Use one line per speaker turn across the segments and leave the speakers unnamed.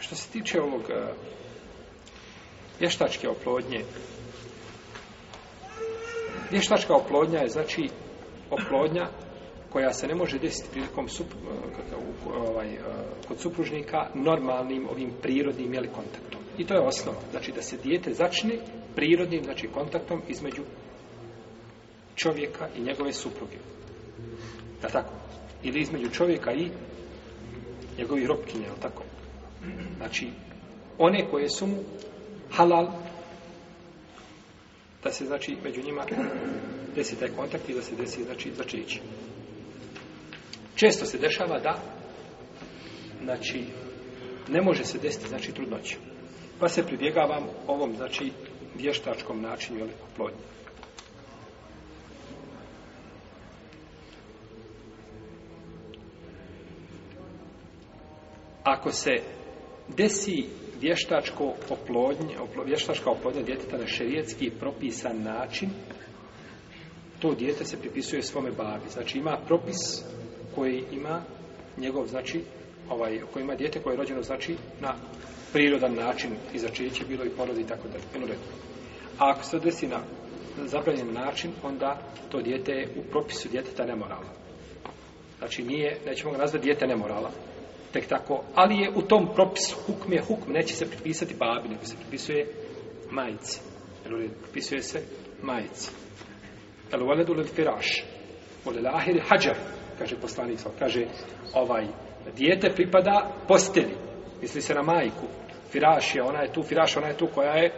što se tiče ovog e, vještačke oplodnje, vještačka oplodnja je znači oplodnja koja se ne može desiti prilikom sup, e, ovaj, e, kod supružnika normalnim ovim prirodnim jeli, kontaktom. I to je osnova. Znači da se dijete začne prirodnim znači, kontaktom između čovjeka i njegove supruge. Da tako? Ili između čovjeka i njegovih robkinja, tako? znači one koje su mu halal da se znači među njima desi taj kontakt i da se desi znači začeće često se dešava da znači ne može se desiti znači trudnoća pa se pribjegavam ovom znači vještačkom načinu ili oplodnje ako se desi vještačko oplodnje, oplo, vještačka oplodnja djeteta na šerijetski propisan način, to djete se pripisuje svome babi. Znači ima propis koji ima njegov, znači, ovaj, koji ima djete koje je rođeno, znači, na prirodan način i začeće bilo i porodi i tako dalje. A ako se desi na zabranjen način, onda to djete je u propisu djeteta nemorala. Znači nije, nećemo ga nazvati djete nemorala, tek tako, ali je u tom propisu hukm je hukm, neće se pripisati babi, nego se pripisuje majici. Jel uredu, pripisuje se majici. Jel uvaledu lel firaš, uvaledu lahir hađar, kaže poslanik, kaže ovaj, dijete pripada posteli, misli se na majku, firaš je, ona je tu, firaš ona je tu koja je,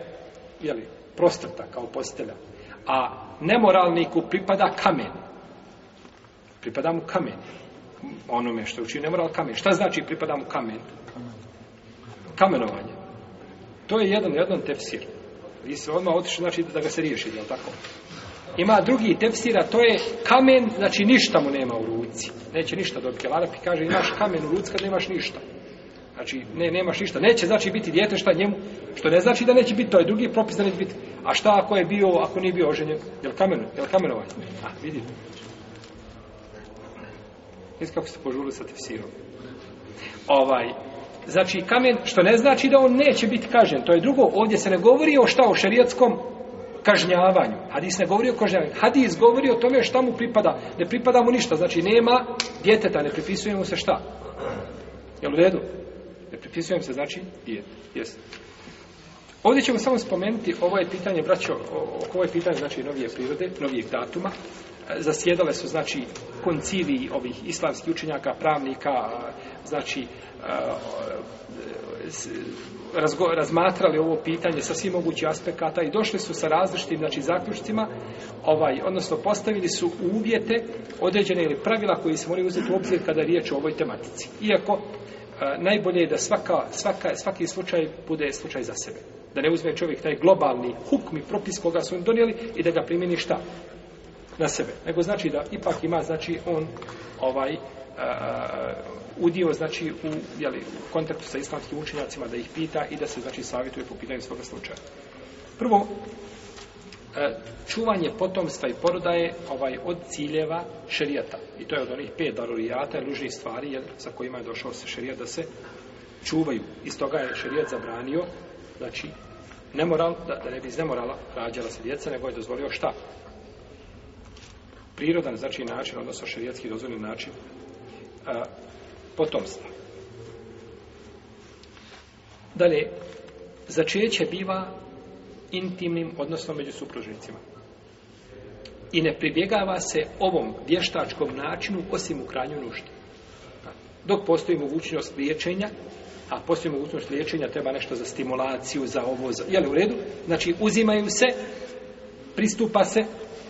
jeli, prostrta kao postelja, a nemoralniku pripada kamen. Pripada mu kamen onome što je učinio, ne mora kamen. Šta znači pripada mu kamen? Kamenovanje. To je jedan, jedan tefsir. Vi se odmah otišli, znači da ga se riješi, je tako? Ima drugi tefsir, a to je kamen, znači ništa mu nema u ruci. Neće ništa dobiti. Larapi kaže, imaš kamen u ruci kad nemaš ništa. Znači, ne, nemaš ništa. Neće znači biti djete šta njemu, što ne znači da neće biti, to je drugi propis da neće biti. A šta ako je bio, ako nije bio oženjen? Je li kamen, je li kamenovanje? A, vidite. Vidite kako ste požurili sa tefsirom. Ovaj, znači kamen, što ne znači da on neće biti kažen. To je drugo, ovdje se ne govori o šta o šarijatskom kažnjavanju. Hadis ne govori o kažnjavanju. Hadis govori o tome šta mu pripada. Ne pripada mu ništa. Znači nema djeteta, ne pripisuje mu se šta. Jel u redu? Ne pripisuje mu se znači djete. Jesi. Ovdje ćemo samo spomenuti ovo je pitanje, braćo, ovo je pitanje znači novije prirode, novijeg datuma zasjedale su znači koncili ovih islamskih učenjaka, pravnika, znači eh, razmatrali ovo pitanje sa svim mogućih aspekata i došli su sa različitim znači zaključcima ovaj odnosno postavili su uvjete određene ili pravila koji se moraju uzeti u obzir kada riječ o ovoj tematici iako eh, najbolje je da svaka, svaka, svaki slučaj bude slučaj za sebe da ne uzme čovjek taj globalni hukmi propis koga su im donijeli i da ga primjeni šta na sebe. Nego znači da ipak ima, znači, on ovaj a, a, udio, znači, u, jeli, u kontaktu sa islamskim učenjacima da ih pita i da se, znači, savjetuje po pitanju svoga slučaja. Prvo, e, čuvanje potomstva i poroda je ovaj, od ciljeva šerijata. I to je od onih pet darurijata, ružnih stvari jel, sa kojima je došao se šerijat da se čuvaju. Iz toga je šerijat zabranio, znači, nemoral, da, da ne bi iz nemorala rađala se djeca, nego je dozvolio šta? prirodan znači način, odnosno šerijatski dozvoljen način a, potomstva. Dalje, začeće biva intimnim, odnosno među supružnicima. I ne pribjegava se ovom vještačkom načinu osim u kranju nušte. Dok postoji mogućnost liječenja, a postoji mogućnost liječenja, treba nešto za stimulaciju, za ovo, za, je li u redu? Znači, uzimaju se, pristupa se,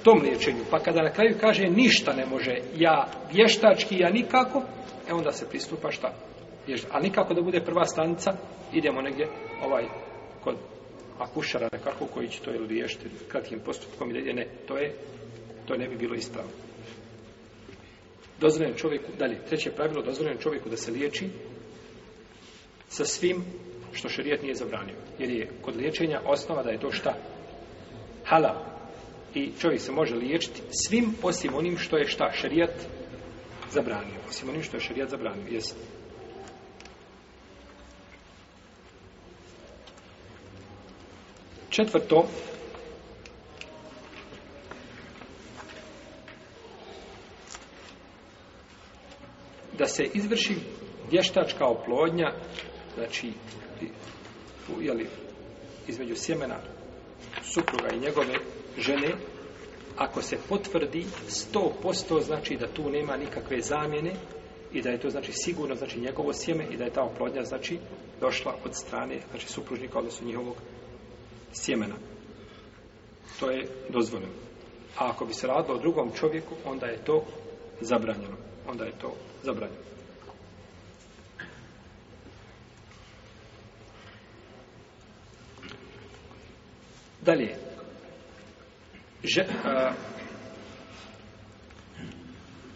tom liječenju, pa kada na kraju kaže ništa ne može, ja vještački, ja nikako, e onda se pristupa šta? A nikako da bude prva stanica, idemo negdje ovaj, kod akušara nekako koji će to je liješiti, kratkim postupkom, ide, ne, to je, to ne bi bilo ispravo. Dozvoljen čovjeku, dalje, treće pravilo, dozvoljen čovjeku da se liječi sa svim što šerijet nije zabranio. Jer je kod liječenja osnova da je to šta? Halal i čovjek se može liječiti svim osim onim što je šta šerijat zabranio osim onim što je šerijat zabranio jest četvrto da se izvrši vještačka oplodnja znači jeli, između sjemena supruga i njegove žene ako se potvrdi 100% znači da tu nema nikakve zamjene i da je to znači sigurno znači njegovo sjeme i da je ta oplodnja znači došla od strane znači supružnika odnosno njihovog sjemena to je dozvoljeno a ako bi se radilo o drugom čovjeku onda je to zabranjeno onda je to zabranjeno dalje že, a,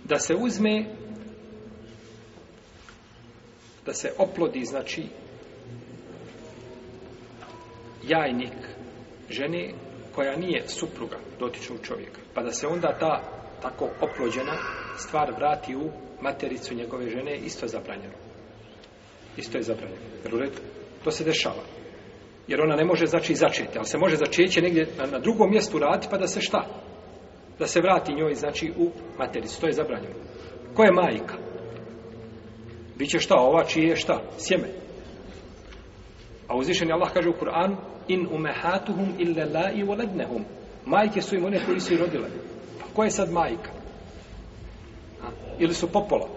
da se uzme da se oplodi znači jajnik žene koja nije supruga dotičnog čovjeka pa da se onda ta tako oplođena stvar vrati u matericu njegove žene isto je zabranjeno isto je zabranjeno to se dešava jer ona ne može znači začeti, ali se može začeće negdje na, na drugom mjestu raditi pa da se šta? Da se vrati njoj znači u matericu, to je zabranjeno. Ko je majka? Biće šta ova čije šta? Sjeme. A uzvišeni Allah kaže u Kur'an in umehatuhum illa la i walednehum. Majke su im one koji su i rodile. Pa ko je sad majka? A, ili su popola?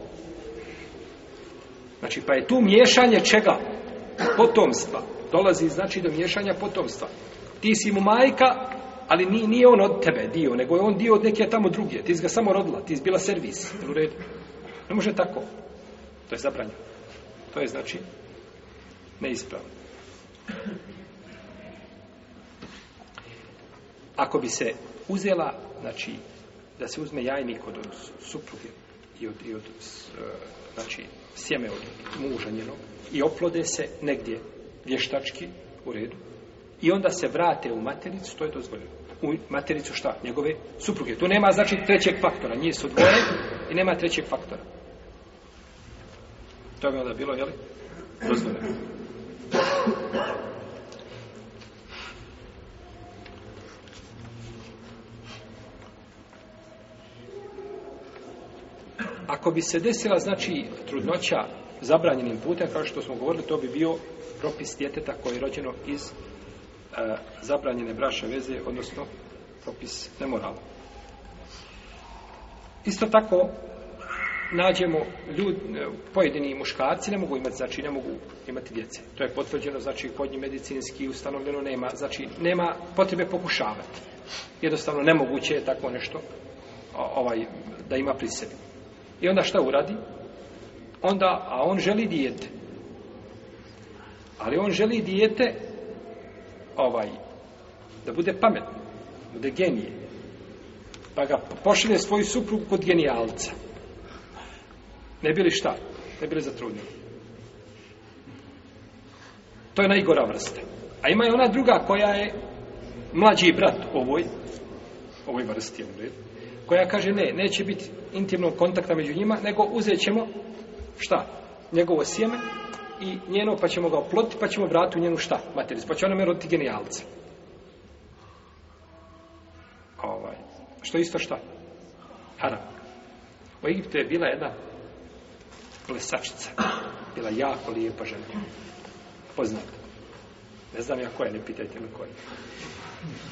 Znači, pa je tu miješanje čega? Potomstva dolazi znači do miješanja potomstva. Ti si mu majka, ali ni nije on od tebe dio, nego je on dio od neke tamo druge. Ti si ga samo rodila, ti si bila servis. U redu. Ne može tako. To je zabranjeno. To je znači neispravno. Ako bi se uzela, znači, da se uzme jajnik od supruge i od, i od e, znači, sjeme od muža njenog i oplode se negdje vještački u redu i onda se vrate u matericu, to je dozvoljeno. U matericu šta? Njegove supruge. Tu nema znači trećeg faktora, nije su dvoje i nema trećeg faktora. To bi onda bilo, jeli? Dozvoljeno. Ako bi se desila, znači, trudnoća zabranjenim putem, kao što smo govorili, to bi bio propis djeteta koje je rođeno iz e, zabranjene braše veze, odnosno propis nemorala. Isto tako, nađemo ljud, e, pojedini muškarci ne mogu imati, znači ne mogu imati djece. To je potvrđeno, znači kod njih medicinski ustanovljeno nema, znači nema potrebe pokušavati. Jednostavno nemoguće je tako nešto ovaj, da ima pri sebi. I onda šta uradi? onda, a on želi dijete. Ali on želi dijete, ovaj, da bude pametno, da bude genije. Pa ga pošelje svoju suprugu kod genijalca. Ne bili šta? Ne bili zatrudnili. To je najgora vrsta. A ima i ona druga koja je mlađi brat ovoj, ovoj vrsti, ovaj, koja kaže ne, neće biti intimnog kontakta među njima, nego uzet ćemo šta? Njegovo sjeme i njeno, pa ćemo ga oploti, pa ćemo vratiti u njenu šta? Materijs. Pa će ona me roditi genijalce. Ovaj. Što isto šta? Haram. U Egiptu je bila jedna plesačica. Bila jako lijepa žena. Poznata. Ne znam ja koja, ne pitajte me koja.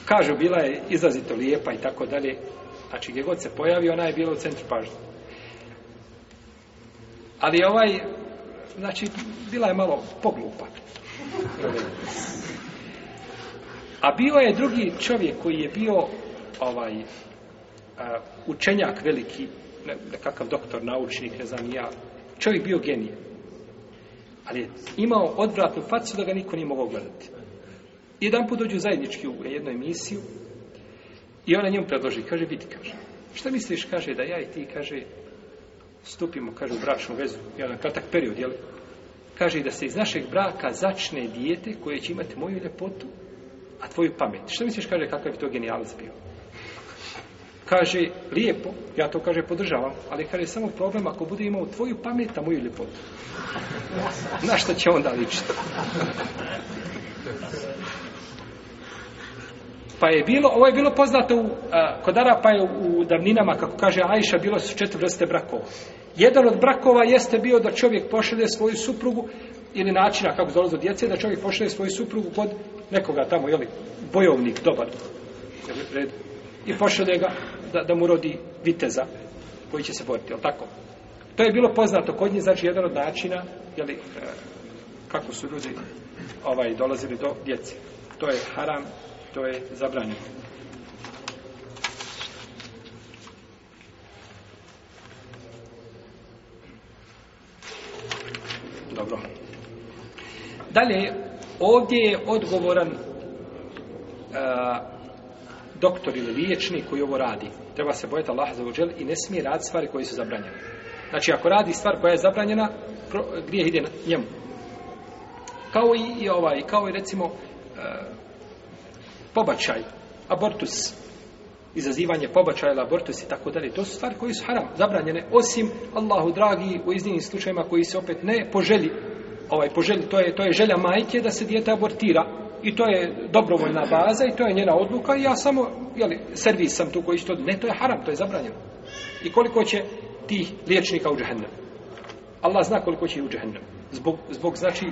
Kažu, bila je izrazito lijepa i tako dalje. Znači, gdje god se pojavi, ona je bila u centru pažnje. Ali ovaj, znači, bila je malo poglupa. A bio je drugi čovjek koji je bio ovaj uh, učenjak veliki, ne, nekakav doktor, naučnik, ne znam ja, čovjek bio genije. Ali je imao odvratnu facu da ga niko nije mogao gledati. Jedan put dođu zajednički u jednu emisiju i ona njemu predloži, kaže, vidi, kaže, šta misliš, kaže, da ja i ti, kaže, stupimo, kaže, u bračnu vezu, jedan kratak period, jel? Kaže da se iz našeg braka začne dijete koje će imati moju ljepotu, a tvoju pamet. Što misliš, kaže, kakav bi to genijalac bio? Kaže, lijepo, ja to, kaže, podržavam, ali, kaže, samo problem ako bude imao tvoju pamet, a moju ljepotu. Na što će onda ličiti? Pa je bilo, ovo je bilo poznato u, a, kod Arapa je u, u davninama, kako kaže Ajša, bilo su četiri vrste brakova. Jedan od brakova jeste bio da čovjek pošelje svoju suprugu ili načina kako dolaze od djece, da čovjek pošelje svoju suprugu kod nekoga tamo, jeli, bojovnik, dobar, pred, i pošelje ga da, da mu rodi viteza koji će se boriti, jel tako? To je bilo poznato kod njih, znači jedan od načina, jeli, e, kako su ljudi ovaj, dolazili do djece. To je haram, to je zabranjeno. Dobro. Dalje, ovdje je odgovoran a, e, doktor ili liječnik koji ovo radi. Treba se bojati Allah za uđel i ne smije raditi stvari koje su zabranjene. Znači, ako radi stvar koja je zabranjena, gdje ide na njemu? Kao i, i ovaj, kao i recimo a, e, pobačaj, abortus, abortus, izazivanje pobačaja ili abortus i tako dalje. To su stvari koje su haram, zabranjene, osim Allahu dragi u iznijim slučajima koji se opet ne poželi. Ovaj, poželi to, je, to je želja majke da se dijete abortira i to je dobrovoljna baza i to je njena odluka i ja samo jeli, servis sam tu koji što ne, to je haram, to je zabranjeno. I koliko će tih liječnika u džahennem? Allah zna koliko će u džahennem. Zbog, zbog znači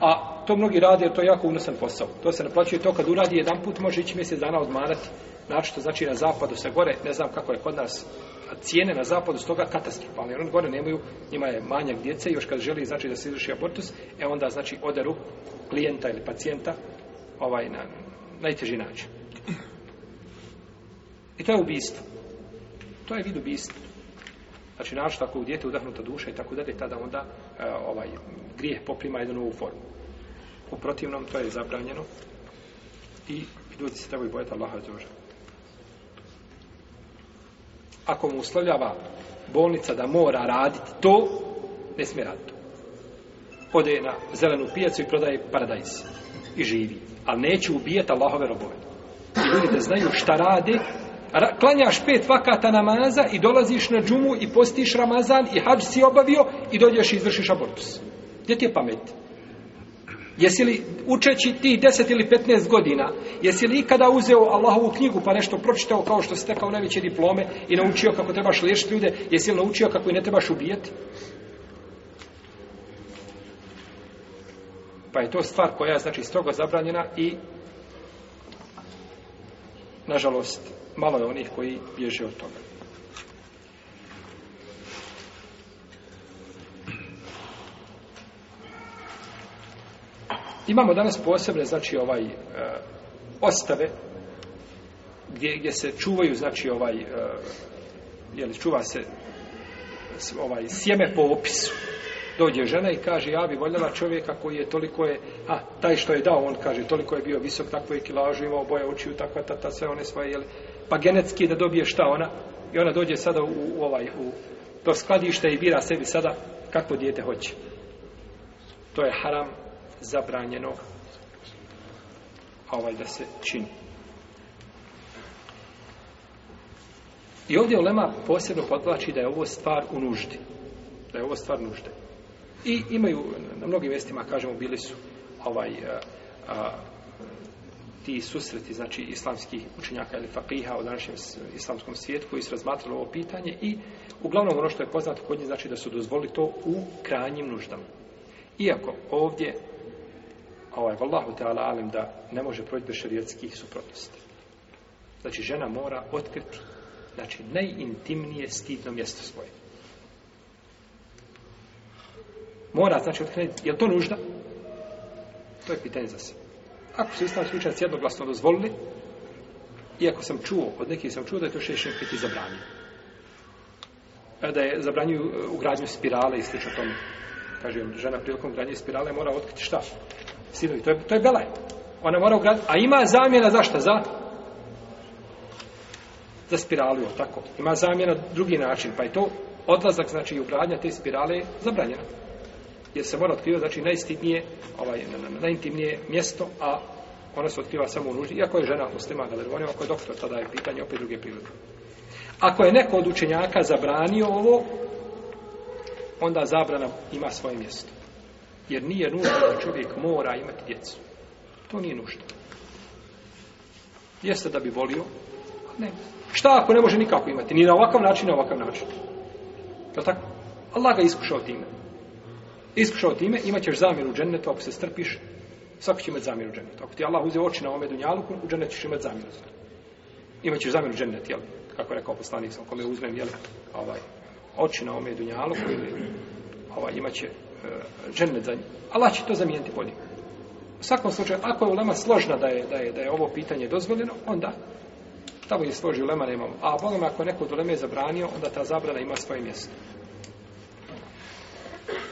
a to mnogi rade jer to je jako unosan posao. To se naplaćuje to kad uradi jedan put može ići mjesec dana odmarati načito znači na zapadu se gore, ne znam kako je kod nas, cijene na zapadu s toga katastrofalne, jer oni gore nemaju, njima je manjak djece, još kad želi znači da se izvrši abortus, e onda znači odaru klijenta ili pacijenta ovaj, na najteži način. I to je ubistvo. To je vid ubistva. Znači, naš tako u djete udahnuta duša i tako dalje, tada onda e, ovaj grijeh poprima jednu novu formu. U protivnom, to je zabranjeno i ljudi se trebaju bojati Allaha za ožem ako mu uslovljava bolnica da mora raditi to, ne smije raditi to. Ode na zelenu pijacu i prodaje paradajz i živi. Ali neće ubijati Allahove robove. I ljudi da znaju šta rade, klanjaš pet vakata namaza i dolaziš na džumu i postiš Ramazan i hađ si obavio i dođeš i izvršiš abortus. Gdje ti je pameti? Jesi li učeći ti 10 ili 15 godina, jesi li ikada uzeo Allahovu knjigu pa nešto pročitao kao što si tekao najveće diplome i naučio kako trebaš liješiti ljude, jesi li naučio kako i ne trebaš ubijeti? Pa je to stvar koja je znači strogo zabranjena i nažalost malo je onih koji bježe od toga. Imamo danas posebne, znači, ovaj, e, ostave, gdje, gdje se čuvaju, znači, ovaj, e, jeli, čuva se ovaj, sjeme po opisu. Dođe žena i kaže, ja bi voljela čovjeka koji je toliko je, a, taj što je dao, on kaže, toliko je bio visok, takvo je kilažu, imao boja očiju, takva, ta, ta, sve one svoje, jeli, pa genetski da dobije šta ona, i ona dođe sada u, u ovaj, u to skladište i bira sebi sada kako dijete hoće. To je haram, zabranjenog ovaj da se čini. I ovdje Olema posebno podlači da je ovo stvar u nuždi. Da je ovo stvar nužde. I imaju, na mnogim mjestima, kažemo, bili su ovaj a, a, ti susreti, znači, islamskih učenjaka ili fakiha u današnjem islamskom svijetu koji su razmatrali ovo pitanje i uglavnom ono što je poznato kod njih znači da su dozvoli to u krajnjim nuždama. Iako ovdje ovaj, vallahu teala alim, da ne može proći do šarijetskih suprotnosti. Znači, žena mora otkriti, znači, najintimnije stidno mjesto svoje. Mora, znači, otkriti, je to nužda? To je pitanje za se. Ako su istan slučajac jednoglasno dozvolili, iako sam čuo, od nekih sam čuo da je to šešće piti zabranio. E, da je zabranio e, ugradnju spirale i slično tome. Kažem, žena prilikom gradnje spirale mora otkriti šta? sinovi. To je, to je belaj. Ona mora ugraditi. A ima zamjena zašto? Za? Za spiralu, tako. Ima zamjena drugi način. Pa je to odlazak, znači, ugradnja te spirale je zabranjena. Jer se mora otkriva, znači, najstidnije, ovaj, na, na, na, najintimnije mjesto, a ona se otkriva samo u nuždi. Iako je žena muslima, da li ako je doktor, tada je pitanje opet druge prirode. Ako je neko od učenjaka zabranio ovo, onda zabrana ima svoje mjesto jer nije nužno da čovjek mora imati djecu. To nije nužno. Jeste da bi volio? Ne. Šta ako ne može nikako imati? Nije na ovakav način, na ovakav način. Je li tako? Allah ga iskušao time. Iskušao time, imat ćeš zamjer u džennetu, ako se strpiš, svako će imati zamjer u džennetu. Ako ti Allah uze oči na ome dunjaluku, u džennetu ćeš imati zamjer u džennetu. Imaćeš zamjer u džennetu, jel? Kako je rekao poslanik, sam kome uzmem, jel? Ovaj, oči na ome dunjaluku, ili, ovaj, imaće E, džennet za njih. Allah će to zamijeniti bolje. U svakom slučaju, ako je ulema složna da je, da je, da je ovo pitanje dozvoljeno, onda tamo je složi ulema nemamo. A bolom, ako je neko od uleme zabranio, onda ta zabrana ima svoje mjesto.